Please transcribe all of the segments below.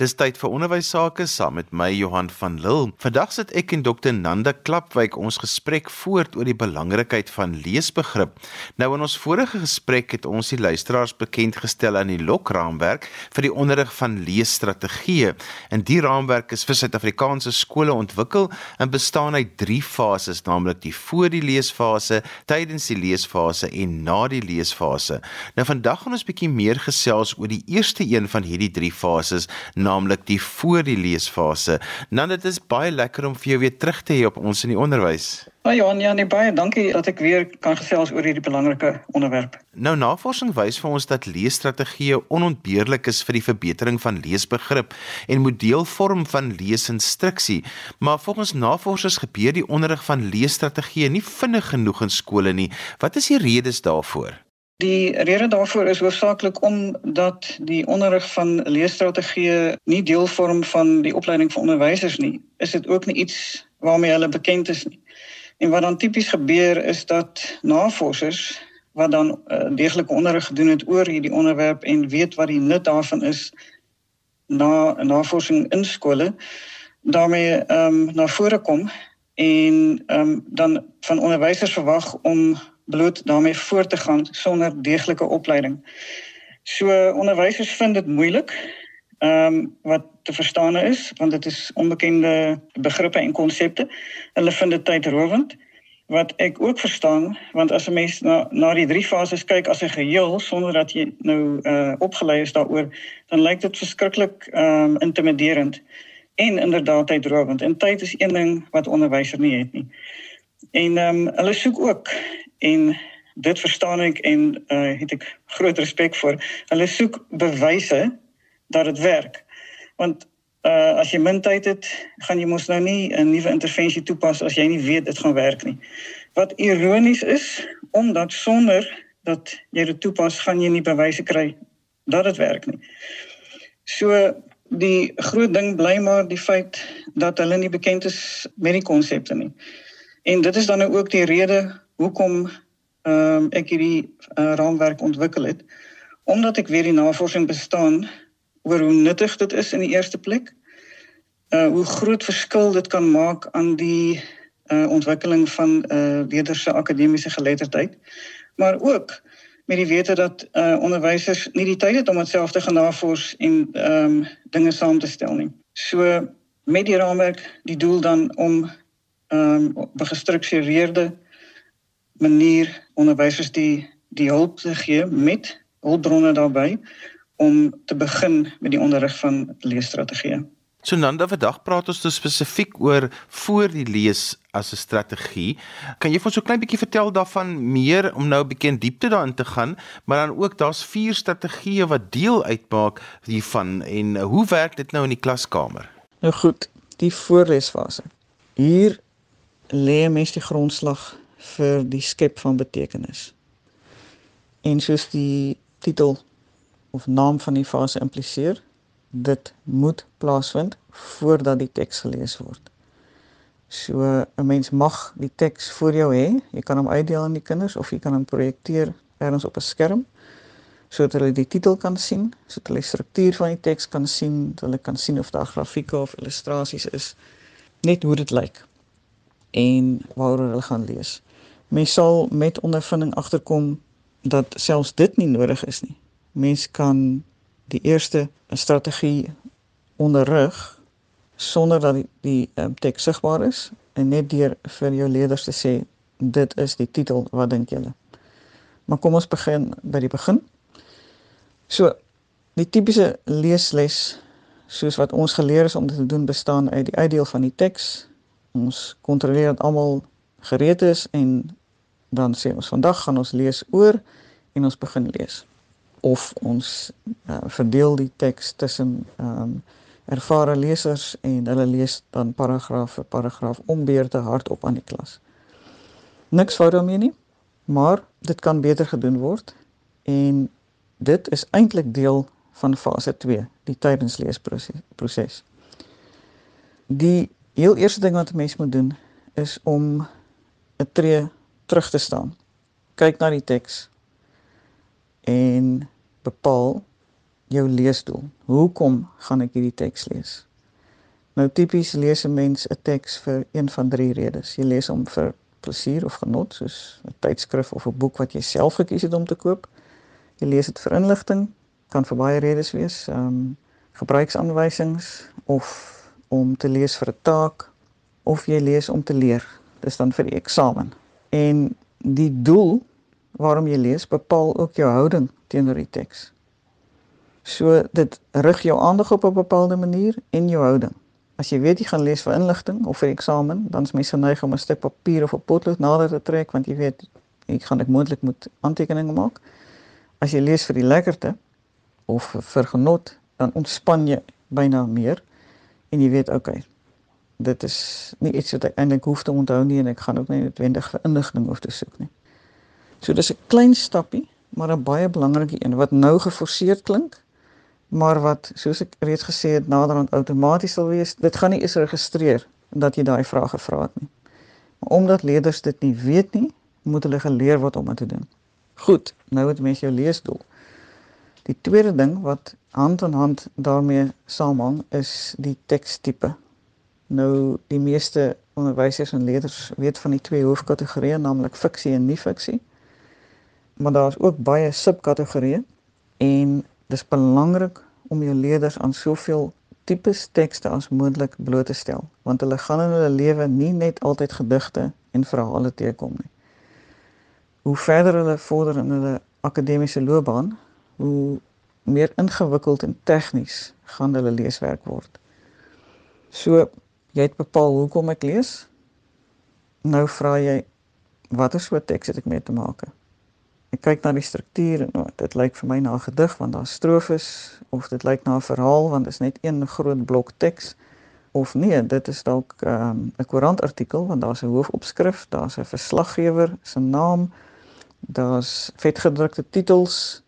Dis tyd vir onderwys sake saam met my Johan van Lille. Vandag sit ek en Dr Nanda Klapwyk ons gesprek voort oor die belangrikheid van leesbegrip. Nou in ons vorige gesprek het ons die luisteraars bekend gestel aan die LOK-raamwerk vir die onderrig van leesstrategieë. En die raamwerk is vir Suid-Afrikaanse skole ontwikkel en bestaan uit 3 fases, naamlik die voor die leesfase, tydens die leesfase en na die leesfase. Nou vandag gaan ons bietjie meer gesels oor die eerste een van hierdie 3 fases naamlik die voor die leesfase. Nou dit is baie lekker om vir jou weer terug te hê op ons in die onderwys. Ja Johan, ja nee baie dankie dat ek weer kan gesels oor hierdie belangrike onderwerp. Nou navorsing wys vir ons dat leesstrategieë onontbeerlik is vir die verbetering van leesbegrip en moet deel vorm van leesinstruksie. Maar volgens navorsers gebeur die onderrig van leesstrategieë nie vinnig genoeg in skole nie. Wat is die redes daarvoor? Die rede daarvoor is hoofsaaklik omdat die onderrig van leesstrategieë nie deel vorm van die opleiding vir onderwysers nie. Is dit ook nie iets waarmee hulle bekend is nie. En wat dan tipies gebeur is dat navorsers wat dan uh, deeglike onderrig gedoen het oor hierdie onderwerp en weet wat die nut daarvan is na navorsing in skole daarmee ehm um, na vore kom en ehm um, dan van onderwysers verwag om bloot daarmee voort te gaan sonder deeglike opleiding. So onderwysers vind dit moeilik ehm um, wat te verstaan is want dit is onbekende begrippe en konsepte. Hulle vind dit tydrowend wat ek ook verstaan want as 'n mens na na die drie fases kyk as 'n geheel sonder dat jy nou uh opgelei is daaroor dan lyk dit verskriklik ehm um, intimiderend en inderdaad tydrowend en tyd is een ding wat onderwysers nie het nie. En ehm um, hulle soek ook en dit verstaan ek en uh het ek groot respek vir. Hulle soek bewyse dat dit werk. Want uh as jy min tyd het, gaan jy mos nou nie 'n nuwe intervensie toepas as jy nie weet dit gaan werk nie. Wat ironies is, omdat sonder dat jy dit toepas, gaan jy nie bewyse kry dat dit werk nie. So die groot ding bly maar die feit dat hulle nie bekend is met die konsepte nie. En dit is dan nou ook die rede hoekom ehm um, ek hierdie uh, raamwerk ontwikkel het omdat ek weer die navorsing bestaan oor hoe nuttig dit is in die eerste plek. Uh hoe groot verskil dit kan maak aan die uh ontwikkeling van uh leerders se akademiese geletterdheid. Maar ook met die wete dat uh onderwysers nie die tyd het om dit self te gaan navors en ehm um, dinge saam te stel nie. So met die raamwerk die doel dan om ehm um, gestruktureerde manier onderwysers die die hulp te gee met hulpbronne daarbey om te begin met die onderrig van leesstrategieë. So Nanda, vandag praat ons dus spesifiek oor voor die lees as 'n strategie. Kan jy vir ons so 'n klein bietjie vertel daarvan meer om nou 'n bietjie in diepte daarin te gaan, maar dan ook daar's vier strategieë wat deel uitmaak hiervan en hoe werk dit nou in die klaskamer? Nou goed, die voorlesfase. Hier lê mens die grondslag vir die skep van betekenis. En soos die titel of naam van die fase impliseer, dit moet plaasvind voordat die teks gelees word. So 'n mens mag die teks voor jou hê, jy kan hom uitdeel aan die kinders of jy kan hom projekteer ergens op 'n skerm sodat hulle die titel kan sien, sodat hulle die struktuur van die teks kan sien, dat hulle kan sien of daar grafieke of illustrasies is, net hoe dit lyk en waaroor hulle gaan lees mens sal met ondervinding agterkom dat selfs dit nie nodig is nie. Mens kan die eerste strategie onderrig sonder dat die, die um, teks sigbaar is en net deur vir jou leerders te sê dit is die titel wat dink julle. Maar kom ons begin by die begin. So die tipiese leesles soos wat ons geleer is om dit te doen bestaan uit die uitdeel van die teks. Ons kontroleer dat almal gereed is en dan sê ons vandag gaan ons lees oor en ons begin lees of ons uh, verdeel die teks tussen ehm um, ervare lesers en hulle lees dan paragraaf vir paragraaf om beurte hardop aan die klas. Niks fout daarmee nie, maar dit kan beter gedoen word en dit is eintlik deel van fase 2, die tydensleesproses. Die heel eerste ding wat 'n mens moet doen is om 'n tree terug te staan. Kyk na die teks en bepaal jou leesdoel. Hoekom gaan ek hierdie teks lees? Nou tipies lees 'n mens 'n teks vir een van drie redes. Jy lees hom vir plesier of genot, soos 'n tydskrif of 'n boek wat jy self gekies het om te koop. Jy lees dit vir inligting, kan vir baie redes wees, ehm um, gebruiksaanwysings of om te lees vir 'n taak of jy lees om te leer. Dis dan vir die eksamen. En die doel waarom jy lees bepaal ook jou houding teenoor die teks. So dit rig jou aandag op 'n bepaalde manier en jou houding. As jy weet jy gaan lees vir inligting of vir eksamen, dan is mens geneig om 'n stuk papier of 'n potlood nader te trek want jy weet ek gaan ek moontlik moet aantekeninge maak. As jy lees vir die lekkerte of vir genot, dan ontspan jy byna meer en jy weet okay. Dit is nie iets wat ek eintlik hoef te onthou nie en ek gaan ook nie noodwendig vir inligting hoef te soek nie. So dis 'n klein stappie, maar 'n baie belangrike een wat nou geforseerd klink, maar wat soos ek reeds gesê het naderhand outomaties sal wees. Dit gaan nie eens registreer dat jy daai vrae gevra het nie. Maar omdat leerders dit nie weet nie, moet hulle geleer word om dit te doen. Goed, nou het mens jou leesdoel. Die tweede ding wat hand aan hand daarmee saamhang is die tekstipe. Nou die meeste onderwysers en leerders weet van die twee hoofkategorieë, naamlik fiksie en nie-fiksie maar daar's ook baie subkategorieë en dis belangrik om jou leerders aan soveel tipes tekste as moontlik bloot te stel want hulle gaan in hulle lewe nie net altyd gedigte en verhale teekom nie. Hoe verder hulle vorder in hulle akademiese loopbaan, hoe meer ingewikkeld en tegnies gaan hulle leeswerk word. So jy het bepaal hoekom ek lees. Nou vra jy watter soort teks het ek mee te maak? Ek kyk na die struktuur en oh, dit lyk vir my na 'n gedig want daar's strofes of dit lyk na 'n verhaal want dit is net een groot blok teks of nee, dit is dalk ehm, 'n um, koerantartikel want daar's 'n hoofopskrif, daar's 'n verslaggewer se naam, daar's vetgedrukte titels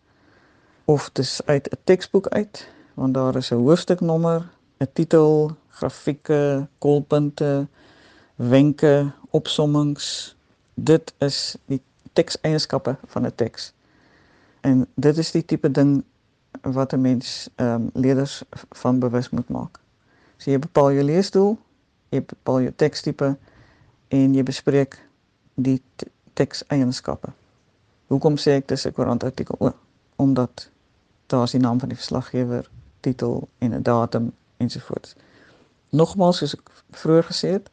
of dis uit 'n teksboek uit want daar is 'n hoofstuknommer, 'n titel, grafieke, kolpunte, wenke, opsommings. Dit is die tekseienskappe van 'n teks. En dit is die tipe ding wat 'n mens ehm um, leerders van bewus moet maak. So jy bepaal jou leesdoel, jy bepaal jou tekstipe en jy bespreek die tekseienskappe. Hoekom sê ek dis 'n koerantartikel? Omdat daar is die naam van die verslaggewer, titel en 'n datum ensovoorts. Nogmaals soos ek vroeër gesê het,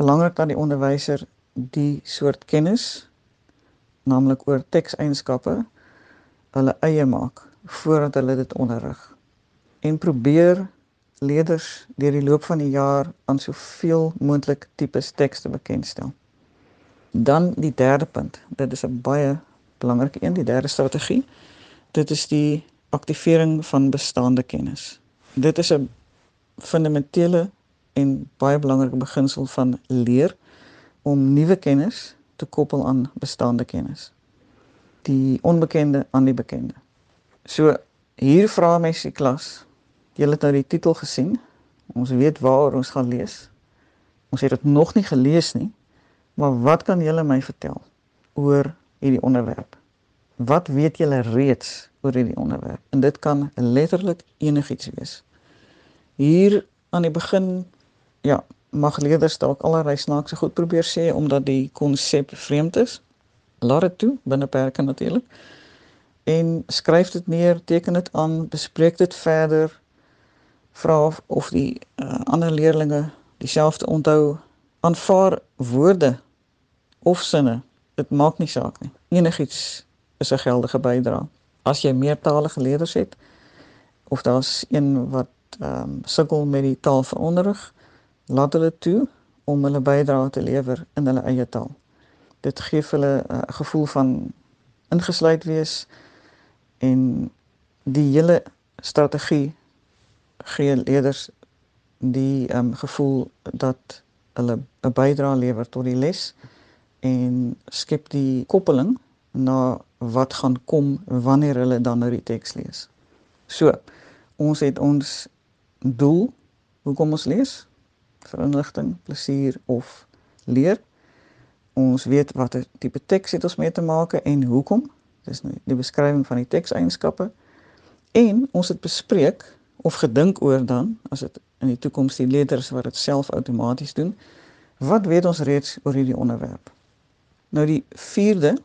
belangrik dat die onderwyser die soort kennis naamlik oor tekseienskappe hulle eie maak voordat hulle dit onderrig en probeer leerders deur die loop van die jaar aan soveel moontlik tipes tekste bekendstel. Dan die derde punt. Dit is 'n baie belangrike een, die derde strategie. Dit is die aktivering van bestaande kennis. Dit is 'n fundamentele en baie belangrike beginsel van leer om nuwe kennis te koppel aan bestaande kennis. Die onbekende aan die bekende. So hier vra mens die klas, julle het nou die titel gesien. Ons weet waar ons gaan lees. Ons het dit nog nie gelees nie. Maar wat kan julle my vertel oor hierdie onderwerp? Wat weet julle reeds oor hierdie onderwerp? En dit kan letterlik enigiets wees. Hier aan die begin ja, mag leerders dalk allerlei snaakse goed probeer sê omdat die konsep vreemd is. Laat dit toe binne perke natuurlik. En skryf dit neer, teken dit aan, bespreek dit verder. Vra of, of die uh, ander leerders dieselfde onthou. Aanvaar woorde of sinne. Dit maak nie saak nie. Enigiets is 'n geldige bydrae. As jy meertalige leerders het of daar's een wat ehm um, sukkel met die taal van onderrig, laat hulle toe om hulle bydrae te lewer in hulle eie taal. Dit gee hulle eh, 'n uh, gevoel van ingesluit wees en die hele strategie gee leerders die um, gevoel dat hulle 'n bydrae lewer tot die les en skep die koppeling na wat gaan kom wanneer hulle dan nou die teks lees. So, ons het ons doel hoekom ons lees vir inligting, plesier of leer. Ons weet watter tipe teks het ons mee te maak en hoekom. Dis nou die beskrywing van die tekseienskappe En ons het bespreek of gedink oor dan as dit in die toekoms die leerders wat dit self outomaties doen, wat weet ons reeds oor hierdie onderwerp? Nou die 4de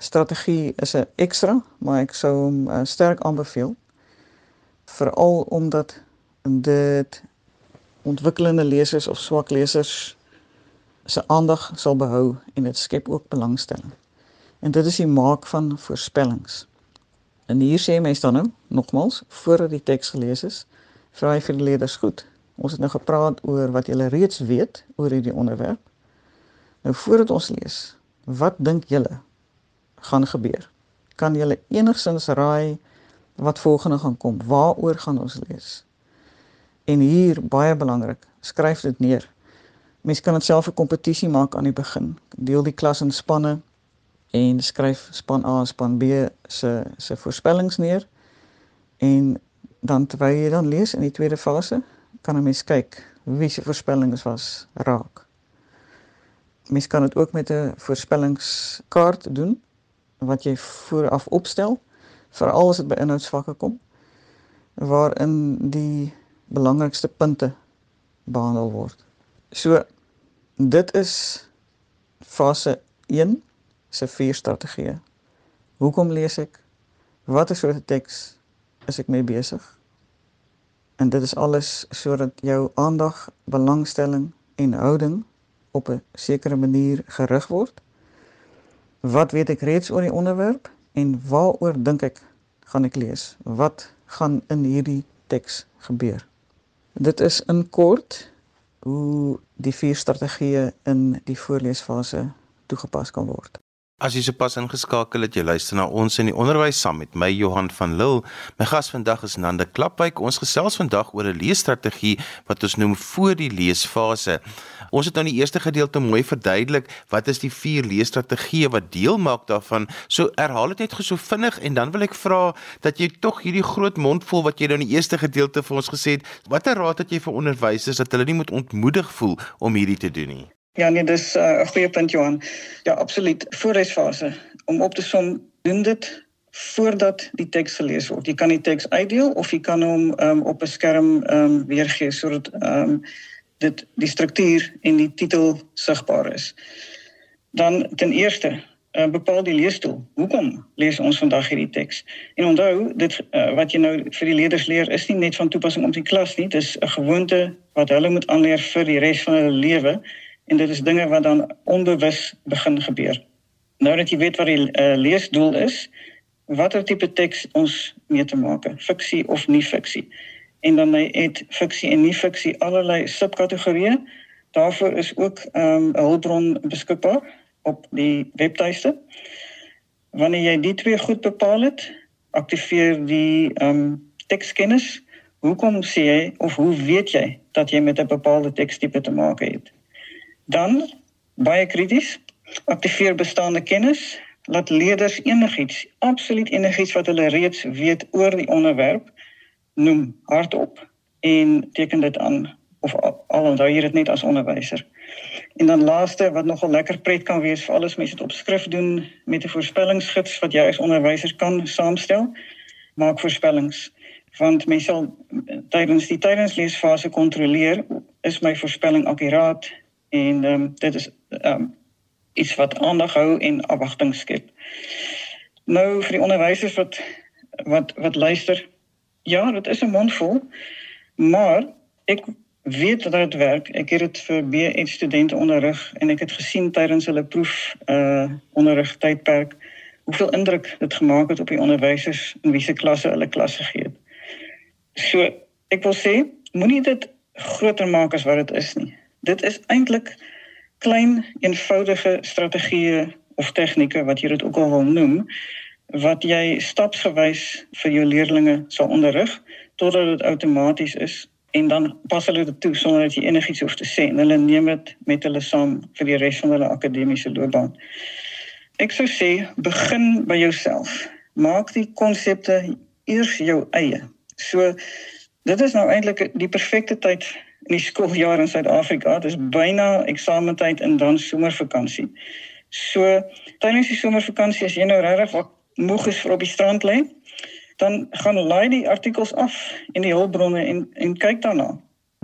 strategie is 'n ekstra, maar ek sou hom uh, sterk aanbeveel veral omdat dit ontwikkelende lesers of swak lesers se aandag sal behou en dit skep ook belangstelling. En dit is die maak van voorspellings. En hier sê mense dan nou nogmals voordat die teks gelees is, vra hy vir die leerders goed. Ons het nou gepraat oor wat julle reeds weet oor hierdie onderwerp. Nou voordat ons lees, wat dink julle gaan gebeur? Kan julle enigsins raai wat volgende gaan kom? Waaroor gaan ons lees? En hier baie belangrik, skryf dit neer. Mens kan dit self 'n kompetisie maak aan die begin. Deel die klas in spanne en skryf span A en span B se se voorspellings neer. En dan terwyl jy dan lees in die tweede fase, kan 'n mens kyk wie se voorspellings was raak. Mens kan dit ook met 'n voorspellingskaart doen wat jy vooraf opstel veral as dit by inhoudsvakke kom waarin die belangrikste punte behandel word. So dit is fase 1 se vier strategieë. Hoekom lees ek? Watter soort teks is ek mee besig? En dit is alles sodat jou aandag, belangstelling en houding op 'n sekere manier gerig word. Wat weet ek reeds oor die onderwerp en waaroor dink ek gaan ek lees? Wat gaan in hierdie teks gebeur? Dit is in kort hoe die vier strategieë in die voorleesfase toegepas kan word. As jy sopas ingeskakel het, jy luister na ons in die onderwys saam met my Johan van Lille. My gas vandag is Nande Klapwyk. Ons gesels vandag oor 'n leesstrategie wat ons noem voor die leesfase. Ons het nou in die eerste gedeelte mooi verduidelik wat is die vier leesstrategieë wat deel maak daarvan. So herhaal dit net geso vinnig en dan wil ek vra dat jy tog hierdie groot mond vol wat jy nou in die eerste gedeelte vir ons gesê het, watter raad het jy vir onderwysers dat hulle nie moet ontmoedig voel om hierdie te doen nie? Ja, nee, dis uh, 'n uh, goeie punt Johan. Ja, absoluut. Voorleesfase om op te som doen dit voordat die teks gelees word. Jy kan die teks uitdeel of jy kan hom um, op 'n skerm um, weergee sodat um, dit die struktuur en die titel sigbaar is. Dan ten eerste Uh, bepaal die leesstoel. Hoekom lees ons vandag hierdie teks? En onthou, dit uh, wat jy nou vir die leerders leer is nie net van toepassing op die klas nie, dis 'n gewoonte wat hulle moet aanleer vir die res van hulle lewe en dit is dinge wat dan onbewus begin gebeur. Nou dat jy weet wat die uh, leesdoel is, watter tipe teks ons mee te maak, fiksie of nie fiksie. En dan het fiksie en nie fiksie allerlei subkategorieë. Daarvoor is ook ehm, 'n um, hulpbron beskikbaar op die webtuiste. Wanneer jy die twee goed bepaal het, aktiveer die ehm um, tekskennis. Hoekom sê jy of hoe weet jy dat jy met 'n bepaalde tekstipe te maak het? Dan baie krities, aktiveer bestaande kennis, laat leerders enigiets, absoluut enigiets wat hulle reeds weet oor die onderwerp noem hardop en teken dit aan of al onthou jy dit net as onderwyser. En dan laaste wat nogal lekker pret kan wees vir alles mense dit op skrif doen met 'n voorspellingsgids wat jy as onderwyser kan saamstel. Maak voorspellings want mense sal tydens die tydensleesfase kontroleer is my voorspelling akkuraat en ehm um, dit is ehm um, iets wat aandag hou en afwagting skep. Nou vir die onderwysers wat wat wat luister, ja, dit is 'n mondvol, maar ek weet dat dit werk. Ek het dit vir BE studente onderrig en ek het gesien tydens hulle proef uh onderrig tydperk hoeveel indruk dit gemaak het op die onderwysers in wiese klasse hulle klas gegee het. So, ek wil sê, moenie dit groter maak as wat dit is nie dit is eintlik klein eenvoudige strategieë of tegnieke wat jy dit ook al wil noem wat jy stapsgewys vir jou leerders sal onderrig totdat dit outomaties is en dan pas hulle dit toe sonder dat jy enigiets hoef te sê en hulle neem dit met hulle saam vir die res van hulle akademiese loopbaan. Ek sou sê begin by jouself. Maak die konsepte eers jou eie. So dit is nou eintlik die perfekte tyd in die skooljaar in Suid-Afrika. Dit is byna eksamentyd en dan somervakansie. So tydens die somervakansie as jy nou regtig moeg is vir op die strand lê, dan gaan laai die artikels af in die hulpbronne en en kyk daarna.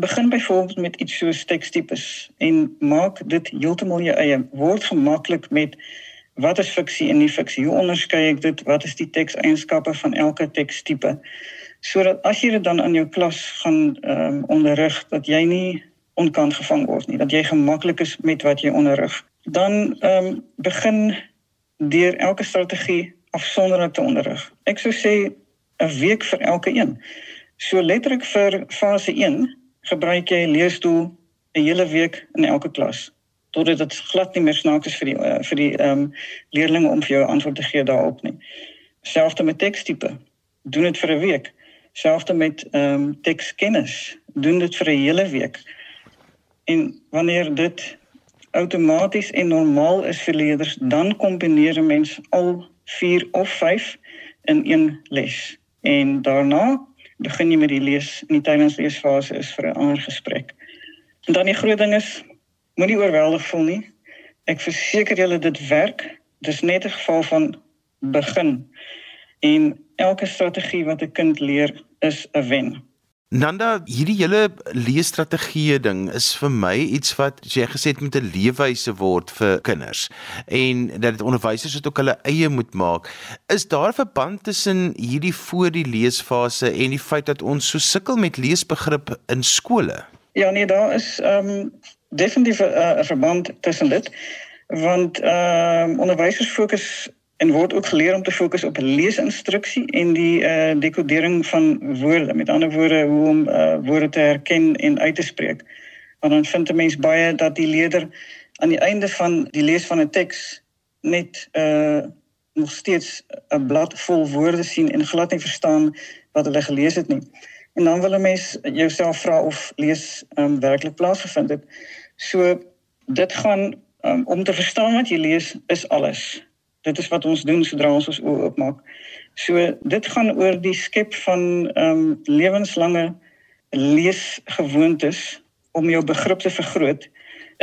Begin byvoorbeeld met iets soos tekstipes en maak dit heeltemal jou eie. Word gemaklik met wat is fiksie en nie fiksie? Hoe onderskei ek dit? Wat is die tekseienskappe van elke tekstipe? Sodat as jy dit dan aan jou klas gaan ehm um, onderrig dat jy nie onkant gevang word nie, dat jy gemaklik is met wat jy onderrig. Dan ehm um, begin deur elke strategie afsonderlik te onderrig. Ek sou sê 'n week vir elke een. So letterlik vir fase 1 gebruik jy leesdoel 'n hele week in elke klas totdat dit glad nie meer snaaks is vir die uh, vir die ehm um, leerlinge om vir jou antwoord te gee daarop nie. Selfs met tekstipe. Doen dit vir 'n week. Selfs met ehm um, tekskennis. Doen dit vir 'n hele week. En wanneer dit outomaties en normaal is vir leerders, dan kombineer 'n mens al 4 of 5 in een les. En daarna begin jy met die lees in die tydingsleesfase is vir 'n ander gesprek. En dan die groot ding is moenie oorweldig voel nie. Ek verseker julle dit werk. Dis net 'n geval van begin. En elke strategie wat 'n kind leer is 'n wen. Nanda, hierdie hele leesstrategie ding is vir my iets wat jy gesê het met 'n leefwyse word vir kinders en dat dit onderwysers dit ook hulle eie moet maak. Is daar 'n verband tussen hierdie voor die leesfase en die feit dat ons so sukkel met leesbegrip in skole? Ja nee, daar is ehm um, definitief 'n verband tussen dit want ehm um, onderwysers fokus en word ook geleer om te fokus op leesinstruksie en die eh uh, dekodering van woorde. Met ander woorde hoe om eh uh, woorde te herken en uit te spreek. Want dan vind 'n mens baie dat die leerder aan die einde van die lees van 'n teks net eh uh, nog steeds 'n blad vol woorde sien en glad nie verstaan wat hulle gelees het nie. En dan wil 'n mens jouself vra of lees um, werklik plaasgevind het. So dit gaan um, om te verstaan wat jy lees is alles dit is wat ons doen sodra ons ons oë oopmaak. So dit gaan oor die skep van ehm um, lewenslange leesgewoontes om jou begrip te vergroot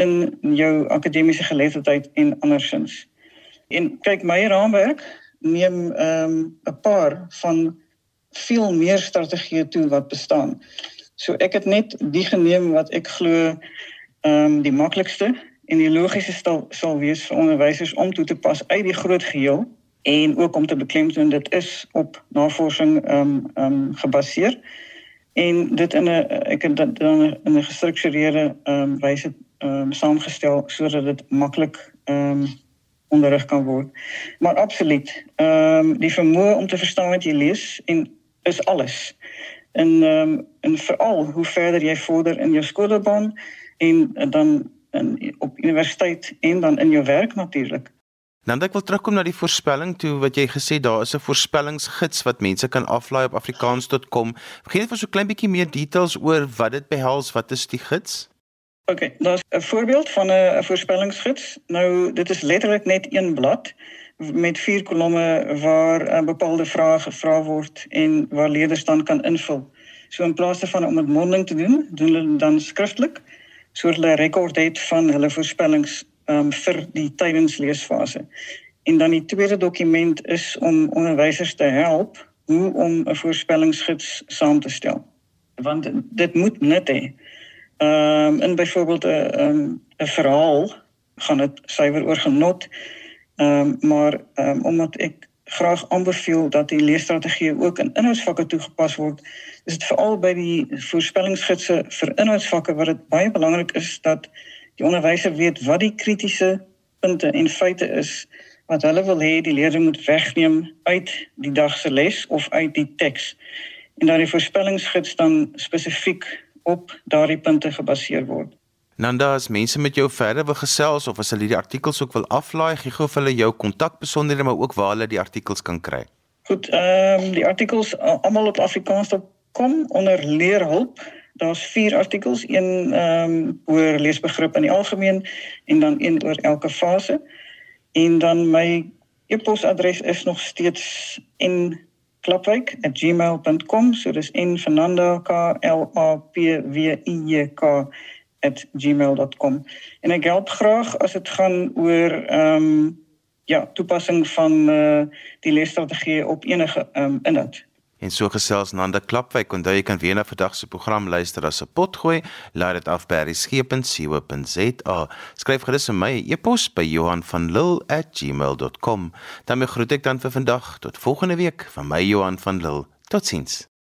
in jou akademiese geletterdheid en andersins. En kyk my raamwerk neem ehm um, 'n paar van veel meer strategieë toe wat bestaan. So ek het net die geneem wat ek glo ehm um, die maklikste en die logiese sal sal wees vir onderwysers om toe te pas uit die groot geheel en ook om te beklemtoon dit is op navorsing ehm um, ehm um, gebaseer en dit in 'n ek het dit dan in 'n gestruktureerde ehm um, wyse ehm um, saamgestel sodat dit maklik ehm um, onderrig kan word. Maar absoluut, ehm um, die vermoë om te verstaan wat jy lees en is alles. En ehm um, en veral hoe verder jy vorder in jou skoolbaan en dan in op universiteit en dan in jou werk natuurlik. Dan ek wil terugkom na die voorspelling toe wat jy gesê daar is 'n voorspellingsgids wat mense kan aflaai op afrikaans.com. Vergeet net vir so 'n klein bietjie meer details oor wat dit behels, wat is die gids? OK, daar's 'n voorbeeld van 'n voorspellingsgids. Nou dit is letterlik net een blad met vier kolomme waar 'n bepaalde vraag gevra word en waar leerders dan kan invul. So in plaas daarvan om dit mondeling te doen, doen hulle dan skriftelik sodat hulle 'n rekord het van hulle voorspellings um, vir die tydensleesfase. En dan die tweede dokument is om onderwysers te help hoe om 'n voorspellingsgids saam te stel. Want dit moet net hê. Ehm um, in byvoorbeeld 'n 'n um, 'n verhaal gaan dit suiwer oor genot. Ehm um, maar ehm um, omdat ek graag aanbeveel dat die leesstrategie ook in inhoudsvakke toegepas word, is dit veral by die voorspellingsgidse vir inhoudsvakke wat dit baie belangrik is dat die onderwyser weet wat die kritiese punte en feite is wat hulle wil hê die leerder moet wegneem uit die dag se les of uit die teks. En dan die voorspellingsgids dan spesifiek op daardie punte gebaseer word. Nanda, as mense met jou verder wil gesels of as hulle die artikels ook wil aflaai, gee gou vir hulle jou kontakbesonderhede maar ook waar hulle die artikels kan kry. Goed, ehm um, die artikels almal op afrikaans.com onder leerhulp. Daar's 4 artikels, een ehm um, oor leesbegrip in die algemeen en dan een oor elke fase. En dan my e-posadres is nog steeds in klapwyk@gmail.com, so dis in Fernanda K L A P W I J K @gmail.com. En ek help graag as dit gaan oor ehm um, ja, toepassing van uh die leesstrategie op enige ehm um, inhoud. En so gesels Nanda Klapwyk. Onthou jy kan weer na vandag se program luister as 'n potgooi. Laai dit af by berriesgep.co.za. Skryf gerus vir my e-pos by Johan van Lille@gmail.com. Dan groet ek dan vir vandag tot volgende week van my Johan van Lille. Totsiens.